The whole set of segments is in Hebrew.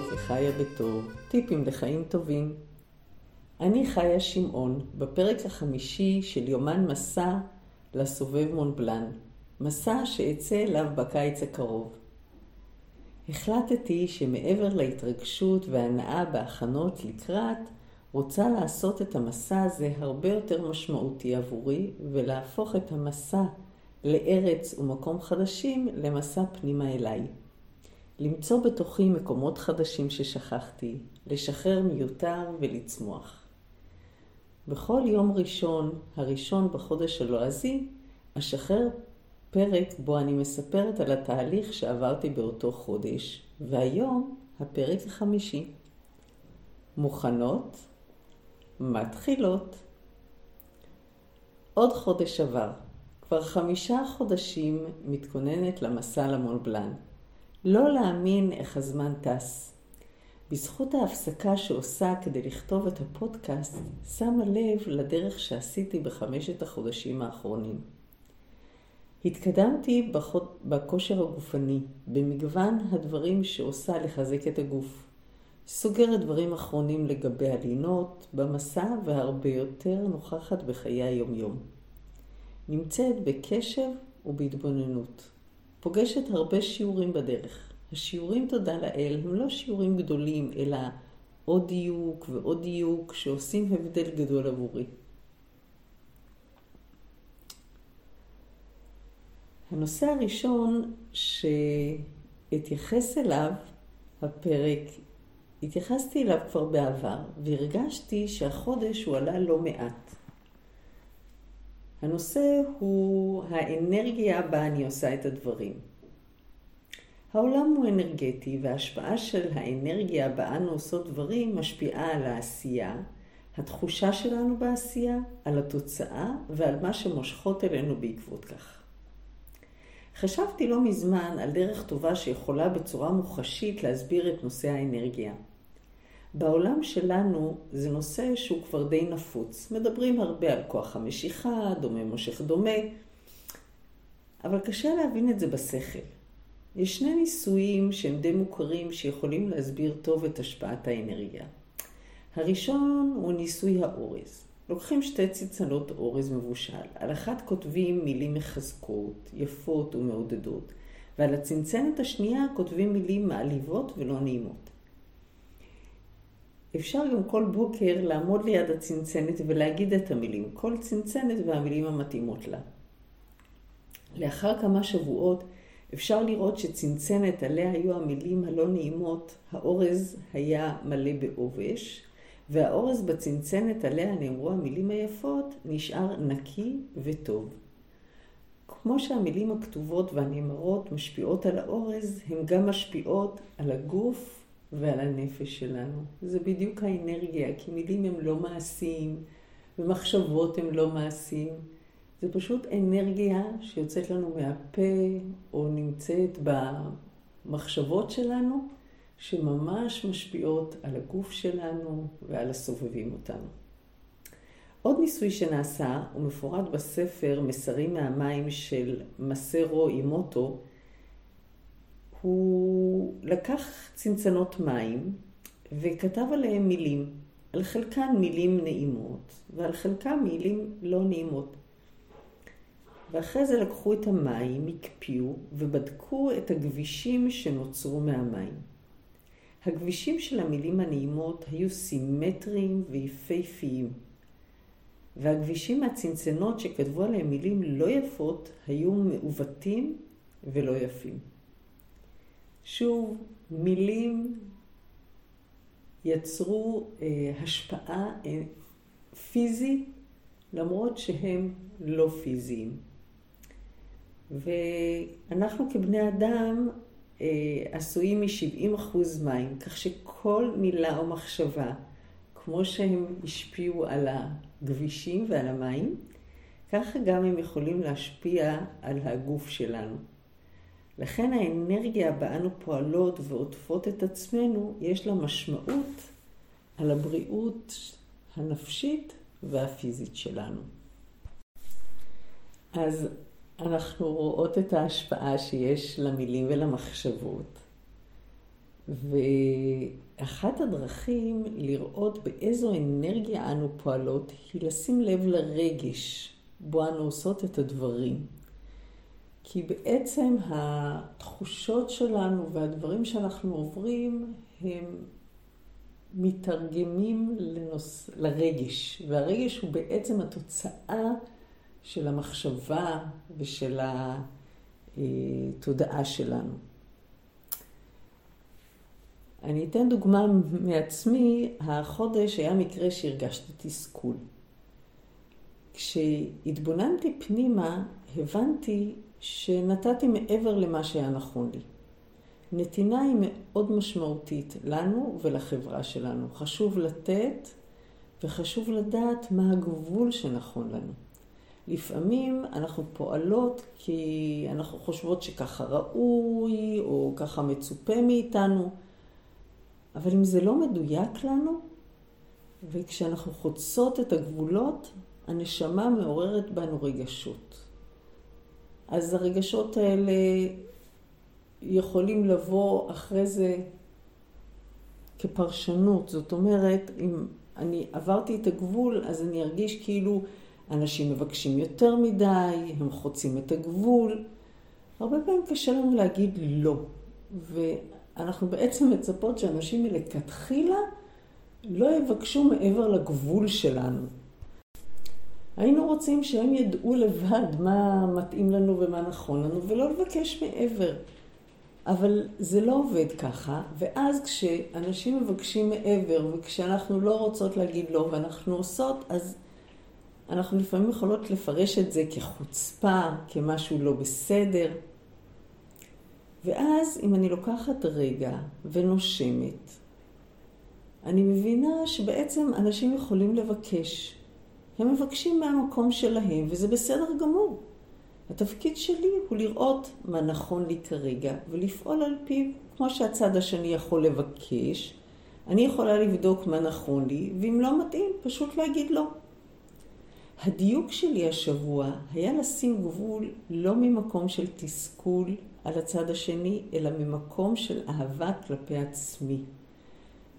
טובות וחיה בטוב, טיפים לחיים טובים. אני חיה שמעון, בפרק החמישי של יומן מסע לסובב מונבלן, מסע שאצא אליו בקיץ הקרוב. החלטתי שמעבר להתרגשות והנאה בהכנות לקראת, רוצה לעשות את המסע הזה הרבה יותר משמעותי עבורי, ולהפוך את המסע לארץ ומקום חדשים למסע פנימה אליי. למצוא בתוכי מקומות חדשים ששכחתי, לשחרר מיותר ולצמוח. בכל יום ראשון, הראשון בחודש הלועזי, אשחרר פרק בו אני מספרת על התהליך שעברתי באותו חודש, והיום הפרק החמישי. מוכנות? מתחילות. עוד חודש עבר. כבר חמישה חודשים מתכוננת למסע למונבלן. לא להאמין איך הזמן טס. בזכות ההפסקה שעושה כדי לכתוב את הפודקאסט, שמה לב לדרך שעשיתי בחמשת החודשים האחרונים. התקדמתי בכושר הגופני, במגוון הדברים שעושה לחזק את הגוף. סוגרת דברים אחרונים לגבי הלינות, במסע והרבה יותר נוכחת בחיי היומיום. נמצאת בקשב ובהתבוננות. פוגשת הרבה שיעורים בדרך. השיעורים, תודה לאל, הם לא שיעורים גדולים, אלא עוד דיוק ועוד דיוק שעושים הבדל גדול עבורי. הנושא הראשון שאתייחס אליו, הפרק, התייחסתי אליו כבר בעבר, והרגשתי שהחודש הוא עלה לא מעט. הנושא הוא האנרגיה בה אני עושה את הדברים. העולם הוא אנרגטי, וההשפעה של האנרגיה בה אנו עושות דברים משפיעה על העשייה, התחושה שלנו בעשייה, על התוצאה ועל מה שמושכות אלינו בעקבות כך. חשבתי לא מזמן על דרך טובה שיכולה בצורה מוחשית להסביר את נושא האנרגיה. בעולם שלנו זה נושא שהוא כבר די נפוץ. מדברים הרבה על כוח המשיכה, דומה מושך דומה, אבל קשה להבין את זה בשכל. יש שני ניסויים שהם די מוכרים שיכולים להסביר טוב את השפעת האנרגיה. הראשון הוא ניסוי האורז. לוקחים שתי צנצנות אורז מבושל, על אחת כותבים מילים מחזקות, יפות ומעודדות, ועל הצנצנת השנייה כותבים מילים מעליבות ולא נעימות. אפשר גם כל בוקר לעמוד ליד הצנצנת ולהגיד את המילים, כל צנצנת והמילים המתאימות לה. לאחר כמה שבועות אפשר לראות שצנצנת עליה היו המילים הלא נעימות, האורז היה מלא בעובש, והאורז בצנצנת עליה נאמרו המילים היפות נשאר נקי וטוב. כמו שהמילים הכתובות והנאמרות משפיעות על האורז, הן גם משפיעות על הגוף ועל הנפש שלנו. זה בדיוק האנרגיה, כי מילים הם לא מעשיים, ומחשבות הם לא מעשיים. זה פשוט אנרגיה שיוצאת לנו מהפה, או נמצאת במחשבות שלנו, שממש משפיעות על הגוף שלנו ועל הסובבים אותנו. עוד ניסוי שנעשה, הוא מפורט בספר מסרים מהמים של מסרו אימוטו, הוא לקח צנצנות מים וכתב עליהם מילים, על חלקן מילים נעימות ועל חלקן מילים לא נעימות. ואחרי זה לקחו את המים, הקפיאו ובדקו את הגבישים שנוצרו מהמים. הגבישים של המילים הנעימות היו סימטריים ויפהפיים, והגבישים מהצנצנות שכתבו עליהם מילים לא יפות היו מעוותים ולא יפים. שוב, מילים יצרו אה, השפעה אה, פיזית למרות שהם לא פיזיים. ואנחנו כבני אדם אה, עשויים מ-70% מים, כך שכל מילה או מחשבה, כמו שהם השפיעו על הכבישים ועל המים, ככה גם הם יכולים להשפיע על הגוף שלנו. לכן האנרגיה בה אנו פועלות ועוטפות את עצמנו, יש לה משמעות על הבריאות הנפשית והפיזית שלנו. אז אנחנו רואות את ההשפעה שיש למילים ולמחשבות. ואחת הדרכים לראות באיזו אנרגיה אנו פועלות היא לשים לב לרגש בו אנו עושות את הדברים. כי בעצם התחושות שלנו והדברים שאנחנו עוברים הם מתרגמים לנוס... לרגש, והרגש הוא בעצם התוצאה של המחשבה ושל התודעה שלנו. אני אתן דוגמה מעצמי, החודש היה מקרה שהרגשתי תסכול. כשהתבוננתי פנימה, הבנתי שנתתי מעבר למה שהיה נכון לי. נתינה היא מאוד משמעותית לנו ולחברה שלנו. חשוב לתת וחשוב לדעת מה הגבול שנכון לנו. לפעמים אנחנו פועלות כי אנחנו חושבות שככה ראוי או ככה מצופה מאיתנו, אבל אם זה לא מדויק לנו, וכשאנחנו חוצות את הגבולות, הנשמה מעוררת בנו רגשות. אז הרגשות האלה יכולים לבוא אחרי זה כפרשנות. זאת אומרת, אם אני עברתי את הגבול, אז אני ארגיש כאילו אנשים מבקשים יותר מדי, הם חוצים את הגבול. הרבה פעמים קשה לנו להגיד לא. ואנחנו בעצם מצפות שאנשים מלכתחילה לא יבקשו מעבר לגבול שלנו. היינו רוצים שהם ידעו לבד מה מתאים לנו ומה נכון לנו, ולא לבקש מעבר. אבל זה לא עובד ככה, ואז כשאנשים מבקשים מעבר, וכשאנחנו לא רוצות להגיד לא ואנחנו עושות, אז אנחנו לפעמים יכולות לפרש את זה כחוצפה, כמשהו לא בסדר. ואז אם אני לוקחת רגע ונושמת, אני מבינה שבעצם אנשים יכולים לבקש. הם מבקשים מהמקום שלהם, וזה בסדר גמור. התפקיד שלי הוא לראות מה נכון לי כרגע ולפעול על פיו. כמו שהצד השני יכול לבקש, אני יכולה לבדוק מה נכון לי, ואם לא מתאים, פשוט להגיד לא. הדיוק שלי השבוע היה לשים גבול לא ממקום של תסכול על הצד השני, אלא ממקום של אהבה כלפי עצמי.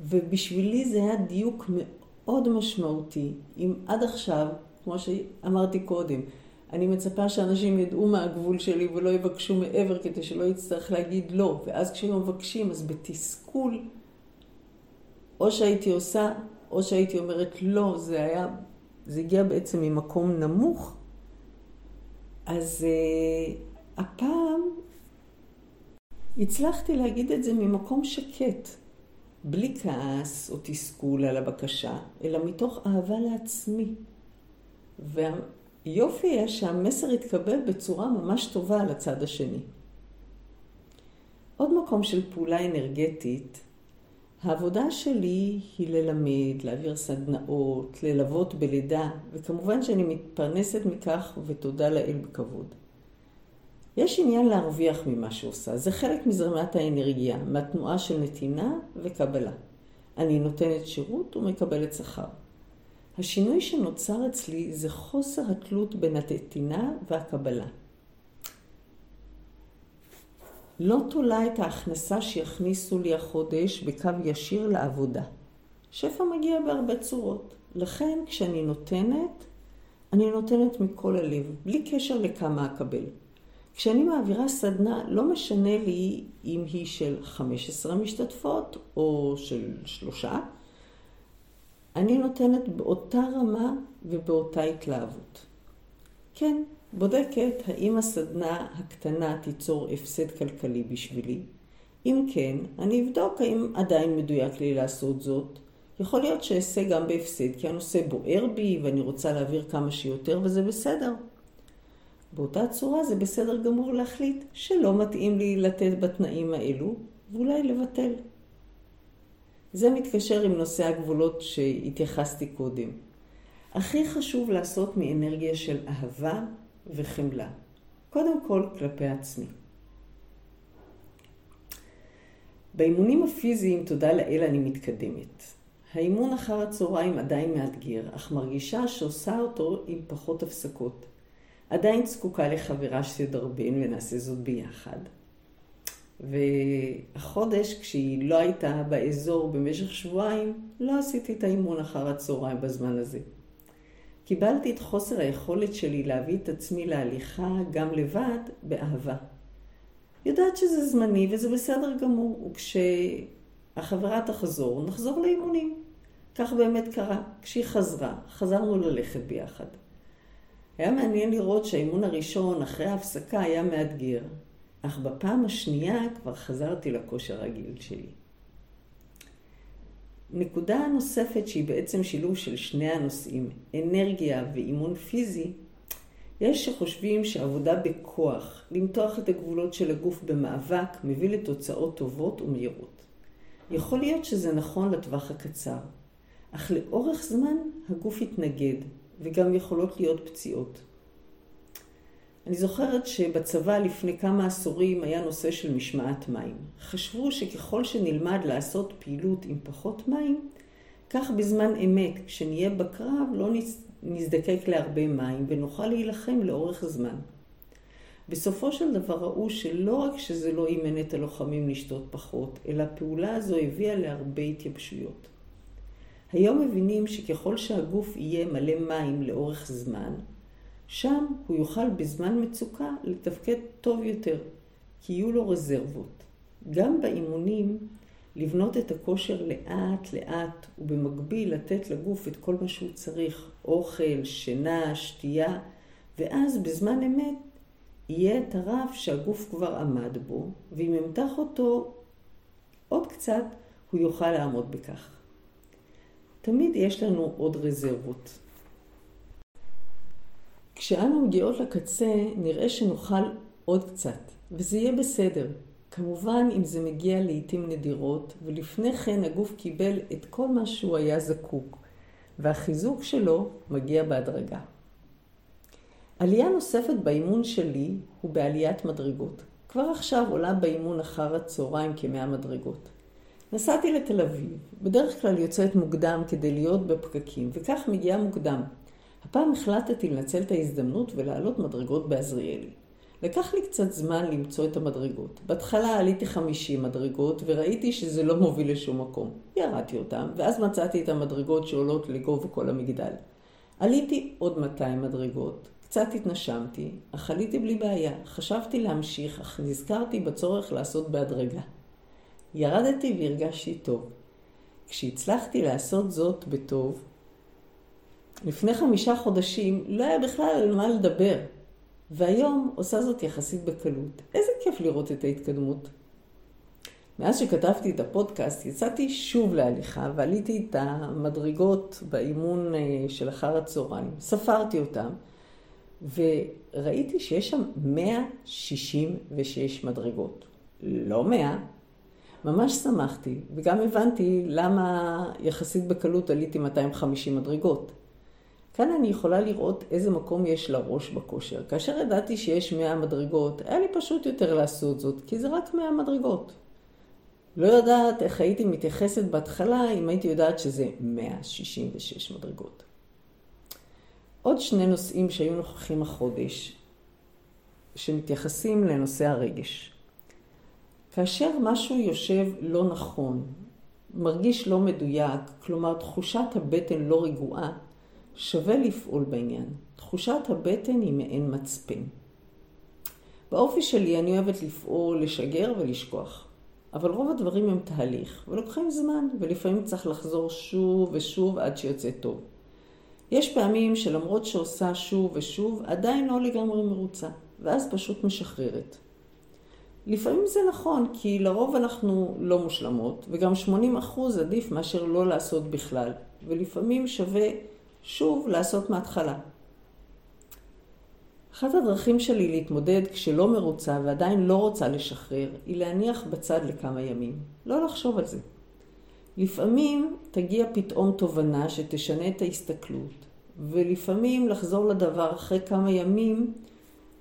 ובשבילי זה היה דיוק מאוד משמעותי. אם עד עכשיו, כמו שאמרתי קודם, אני מצפה שאנשים ידעו מה הגבול שלי ולא יבקשו מעבר כדי שלא יצטרך להגיד לא. ואז כשהם מבקשים, אז בתסכול, או שהייתי עושה, או שהייתי אומרת לא, זה היה, זה הגיע בעצם ממקום נמוך. אז uh, הפעם הצלחתי להגיד את זה ממקום שקט, בלי כעס או תסכול על הבקשה, אלא מתוך אהבה לעצמי. וה... יופי היה שהמסר יתקבל בצורה ממש טובה על הצד השני. עוד מקום של פעולה אנרגטית, העבודה שלי היא ללמד, להעביר סדנאות, ללוות בלידה, וכמובן שאני מתפרנסת מכך ותודה לאל בכבוד. יש עניין להרוויח ממה שעושה, זה חלק מזרמת האנרגיה, מהתנועה של נתינה וקבלה. אני נותנת שירות ומקבלת שכר. השינוי שנוצר אצלי זה חוסר התלות בין הנתינה והקבלה. לא תולה את ההכנסה שיכניסו לי החודש בקו ישיר לעבודה. שפע מגיע בהרבה צורות. לכן כשאני נותנת, אני נותנת מכל הלב, בלי קשר לכמה אקבל. כשאני מעבירה סדנה, לא משנה לי אם היא של 15 משתתפות או של שלושה, אני נותנת באותה רמה ובאותה התלהבות. כן, בודקת האם הסדנה הקטנה תיצור הפסד כלכלי בשבילי. אם כן, אני אבדוק האם עדיין מדויק לי לעשות זאת. יכול להיות שאעשה גם בהפסד, כי הנושא בוער בי ואני רוצה להעביר כמה שיותר וזה בסדר. באותה צורה זה בסדר גמור להחליט שלא מתאים לי לתת בתנאים האלו, ואולי לבטל. זה מתקשר עם נושא הגבולות שהתייחסתי קודם. הכי חשוב לעשות מאנרגיה של אהבה וחמלה. קודם כל כלפי עצמי. באימונים הפיזיים, תודה לאל, אני מתקדמת. האימון אחר הצהריים עדיין מאתגר, אך מרגישה שעושה אותו עם פחות הפסקות. עדיין זקוקה לחברה שתדרבן ונעשה זאת ביחד. והחודש, כשהיא לא הייתה באזור במשך שבועיים, לא עשיתי את האימון אחר הצהריים בזמן הזה. קיבלתי את חוסר היכולת שלי להביא את עצמי להליכה גם לבד באהבה. יודעת שזה זמני וזה בסדר גמור, וכשהחברה תחזור, נחזור לאימונים. כך באמת קרה. כשהיא חזרה, חזרנו ללכת ביחד. היה מעניין לראות שהאימון הראשון אחרי ההפסקה היה מאתגר, אך בפעם השנייה כבר חזרתי לכושר הרגיל שלי. נקודה נוספת שהיא בעצם שילוב של שני הנושאים, אנרגיה ואימון פיזי, יש שחושבים שעבודה בכוח, למתוח את הגבולות של הגוף במאבק, מביא לתוצאות טובות ומהירות. יכול להיות שזה נכון לטווח הקצר, אך לאורך זמן הגוף יתנגד, וגם יכולות להיות פציעות. אני זוכרת שבצבא לפני כמה עשורים היה נושא של משמעת מים. חשבו שככל שנלמד לעשות פעילות עם פחות מים, כך בזמן אמת, כשנהיה בקרב, לא נזדקק להרבה מים ונוכל להילחם לאורך זמן. בסופו של דבר ראו שלא רק שזה לא אימן את הלוחמים לשתות פחות, אלא הפעולה הזו הביאה להרבה התייבשויות. היום מבינים שככל שהגוף יהיה מלא מים לאורך זמן, שם הוא יוכל בזמן מצוקה לתפקד טוב יותר, כי יהיו לו רזרבות. גם באימונים, לבנות את הכושר לאט לאט ובמקביל לתת לגוף את כל מה שהוא צריך, אוכל, שינה, שתייה, ואז בזמן אמת יהיה את הרף שהגוף כבר עמד בו, ואם ימתח אותו עוד קצת, הוא יוכל לעמוד בכך. תמיד יש לנו עוד רזרבות. כשאנו מגיעות לקצה, נראה שנאכל עוד קצת, וזה יהיה בסדר. כמובן, אם זה מגיע לעיתים נדירות, ולפני כן הגוף קיבל את כל מה שהוא היה זקוק, והחיזוק שלו מגיע בהדרגה. עלייה נוספת באימון שלי הוא בעליית מדרגות. כבר עכשיו עולה באימון אחר הצהריים כמאה מדרגות. נסעתי לתל אביב, בדרך כלל יוצאת מוקדם כדי להיות בפקקים, וכך מגיעה מוקדם. הפעם החלטתי לנצל את ההזדמנות ולעלות מדרגות בעזריאלי. לקח לי קצת זמן למצוא את המדרגות. בהתחלה עליתי 50 מדרגות וראיתי שזה לא מוביל לשום מקום. ירדתי אותם, ואז מצאתי את המדרגות שעולות לגובה כל המגדל. עליתי עוד 200 מדרגות, קצת התנשמתי, אך עליתי בלי בעיה. חשבתי להמשיך, אך נזכרתי בצורך לעשות בהדרגה. ירדתי והרגשתי טוב. כשהצלחתי לעשות זאת בטוב, לפני חמישה חודשים לא היה בכלל על מה לדבר, והיום עושה זאת יחסית בקלות. איזה כיף לראות את ההתקדמות. מאז שכתבתי את הפודקאסט, יצאתי שוב להליכה ועליתי את המדרגות באימון אה, של אחר הצהריים. ספרתי אותם, וראיתי שיש שם 166 מדרגות. לא 100, ממש שמחתי, וגם הבנתי למה יחסית בקלות עליתי 250 מדרגות. כאן אני יכולה לראות איזה מקום יש לראש בכושר. כאשר ידעתי שיש 100 מדרגות, היה לי פשוט יותר לעשות זאת, כי זה רק 100 מדרגות. לא יודעת איך הייתי מתייחסת בהתחלה אם הייתי יודעת שזה 166 מדרגות. עוד שני נושאים שהיו נוכחים החודש, שמתייחסים לנושא הרגש. כאשר משהו יושב לא נכון, מרגיש לא מדויק, כלומר תחושת הבטן לא רגועה, שווה לפעול בעניין. תחושת הבטן היא מעין מצפן. באופי שלי אני אוהבת לפעול, לשגר ולשכוח. אבל רוב הדברים הם תהליך, ולוקחים זמן, ולפעמים צריך לחזור שוב ושוב עד שיוצא טוב. יש פעמים שלמרות שעושה שוב ושוב, עדיין לא לגמרי מרוצה, ואז פשוט משחררת. לפעמים זה נכון, כי לרוב אנחנו לא מושלמות, וגם 80% עדיף מאשר לא לעשות בכלל, ולפעמים שווה שוב לעשות מההתחלה. אחת הדרכים שלי להתמודד כשלא מרוצה ועדיין לא רוצה לשחרר, היא להניח בצד לכמה ימים. לא לחשוב על זה. לפעמים תגיע פתאום תובנה שתשנה את ההסתכלות, ולפעמים לחזור לדבר אחרי כמה ימים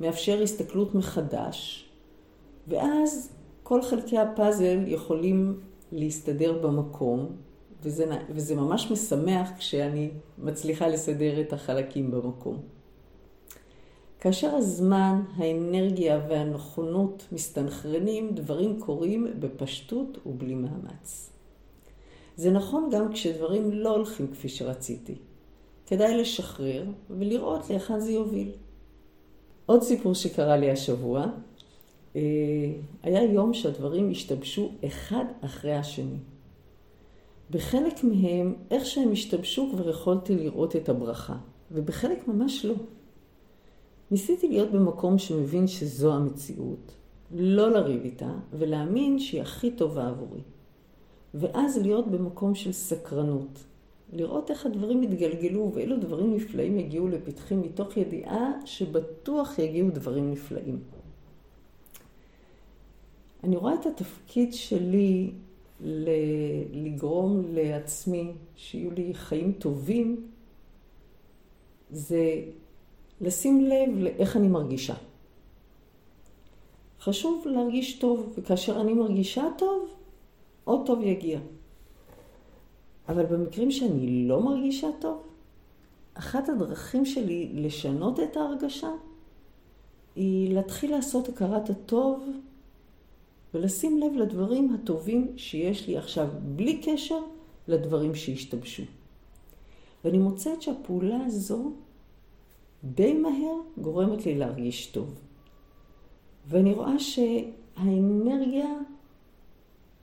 מאפשר הסתכלות מחדש, ואז כל חלקי הפאזל יכולים להסתדר במקום, וזה, וזה ממש משמח כשאני מצליחה לסדר את החלקים במקום. כאשר הזמן, האנרגיה והנכונות מסתנכרנים, דברים קורים בפשטות ובלי מאמץ. זה נכון גם כשדברים לא הולכים כפי שרציתי. כדאי לשחרר ולראות להיכן זה יוביל. עוד סיפור שקרה לי השבוע, היה יום שהדברים השתבשו אחד אחרי השני. בחלק מהם, איך שהם השתבשו כבר יכולתי לראות את הברכה, ובחלק ממש לא. ניסיתי להיות במקום שמבין שזו המציאות, לא לריב איתה, ולהאמין שהיא הכי טובה עבורי. ואז להיות במקום של סקרנות. לראות איך הדברים יתגלגלו ואילו דברים נפלאים יגיעו לפתחי מתוך ידיעה שבטוח יגיעו דברים נפלאים. אני רואה את התפקיד שלי לגרום לעצמי שיהיו לי חיים טובים, זה לשים לב לאיך אני מרגישה. חשוב להרגיש טוב, וכאשר אני מרגישה טוב, עוד טוב יגיע. אבל במקרים שאני לא מרגישה טוב, אחת הדרכים שלי לשנות את ההרגשה היא להתחיל לעשות הכרת הטוב ולשים לב לדברים הטובים שיש לי עכשיו, בלי קשר לדברים שהשתבשו. ואני מוצאת שהפעולה הזו די מהר גורמת לי להרגיש טוב. ואני רואה שהאנרגיה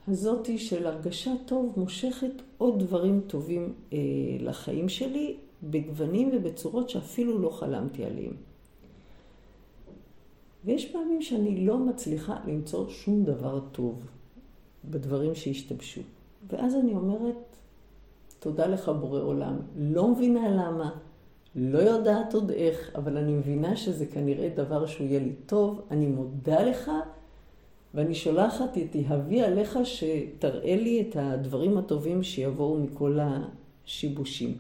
הזאתי של הרגשה טוב מושכת עוד דברים טובים אה, לחיים שלי, בגוונים ובצורות שאפילו לא חלמתי עליהם. ויש פעמים שאני לא מצליחה למצוא שום דבר טוב בדברים שהשתבשו. ואז אני אומרת, תודה לך בורא עולם. לא מבינה למה, לא יודעת עוד איך, אבל אני מבינה שזה כנראה דבר שהוא יהיה לי טוב. אני מודה לך ואני שולחת את יהבי עליך שתראה לי את הדברים הטובים שיבואו מכל השיבושים.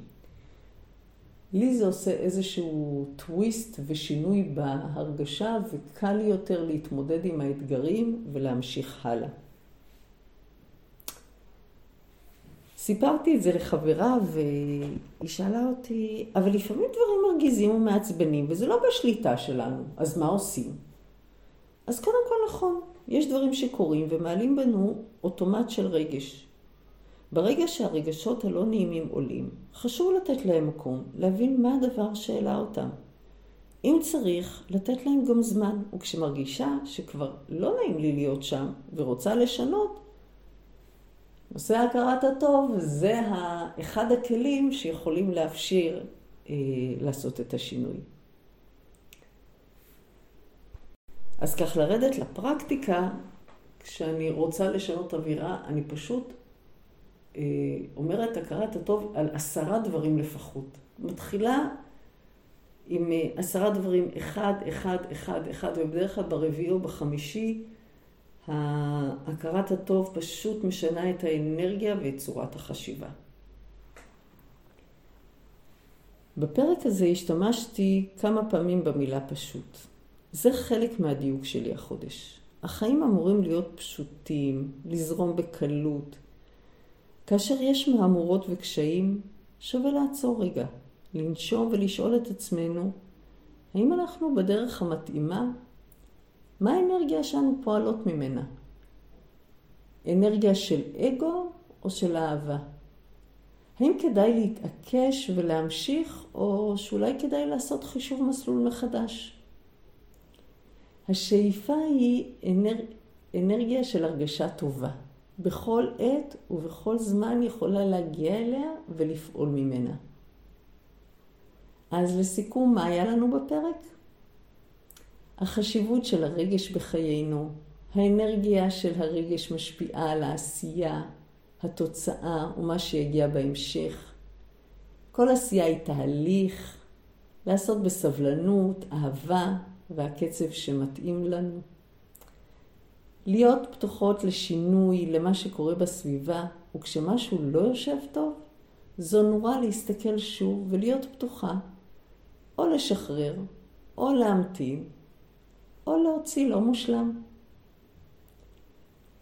לי זה עושה איזשהו טוויסט ושינוי בהרגשה, וקל לי יותר להתמודד עם האתגרים ולהמשיך הלאה. סיפרתי את זה לחברה והיא שאלה אותי, אבל לפעמים דברים מרגיזים ומעצבנים וזה לא בשליטה שלנו, אז מה עושים? אז קודם כל נכון, יש דברים שקורים ומעלים בנו אוטומט של רגש. ברגע שהרגשות הלא נעימים עולים, חשוב לתת להם מקום, להבין מה הדבר שהעלה אותם. אם צריך, לתת להם גם זמן, וכשמרגישה שכבר לא נעים לי להיות שם ורוצה לשנות, נושא הכרת הטוב זה אחד הכלים שיכולים לאפשר אה, לעשות את השינוי. אז כך לרדת לפרקטיקה, כשאני רוצה לשנות אווירה, אני פשוט אומרת הכרת הטוב על עשרה דברים לפחות. מתחילה עם אה, עשרה דברים, אחד, אחד, אחד, אחד, ובדרך כלל ברביעי או בחמישי, הכרת הטוב פשוט משנה את האנרגיה ואת צורת החשיבה. בפרק הזה השתמשתי כמה פעמים במילה פשוט. זה חלק מהדיוק שלי החודש. החיים אמורים להיות פשוטים, לזרום בקלות. כאשר יש מהמורות וקשיים, שווה לעצור רגע, לנשום ולשאול את עצמנו, האם אנחנו בדרך המתאימה? מה האנרגיה שאנו פועלות ממנה? אנרגיה של אגו או של אהבה? האם כדאי להתעקש ולהמשיך, או שאולי כדאי לעשות חישוב מסלול מחדש? השאיפה היא אנר... אנרגיה של הרגשה טובה. בכל עת ובכל זמן יכולה להגיע אליה ולפעול ממנה. אז לסיכום, מה היה לנו בפרק? החשיבות של הרגש בחיינו, האנרגיה של הרגש משפיעה על העשייה, התוצאה ומה שיגיע בהמשך. כל עשייה היא תהליך, לעשות בסבלנות, אהבה, והקצב שמתאים לנו. להיות פתוחות לשינוי, למה שקורה בסביבה, וכשמשהו לא יושב טוב, זו נורא להסתכל שוב ולהיות פתוחה, או לשחרר, או להמתין, או להוציא לא מושלם.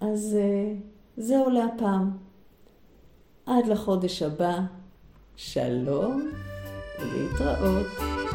אז אה, זהו להפעם. עד לחודש הבא, שלום ולהתראות.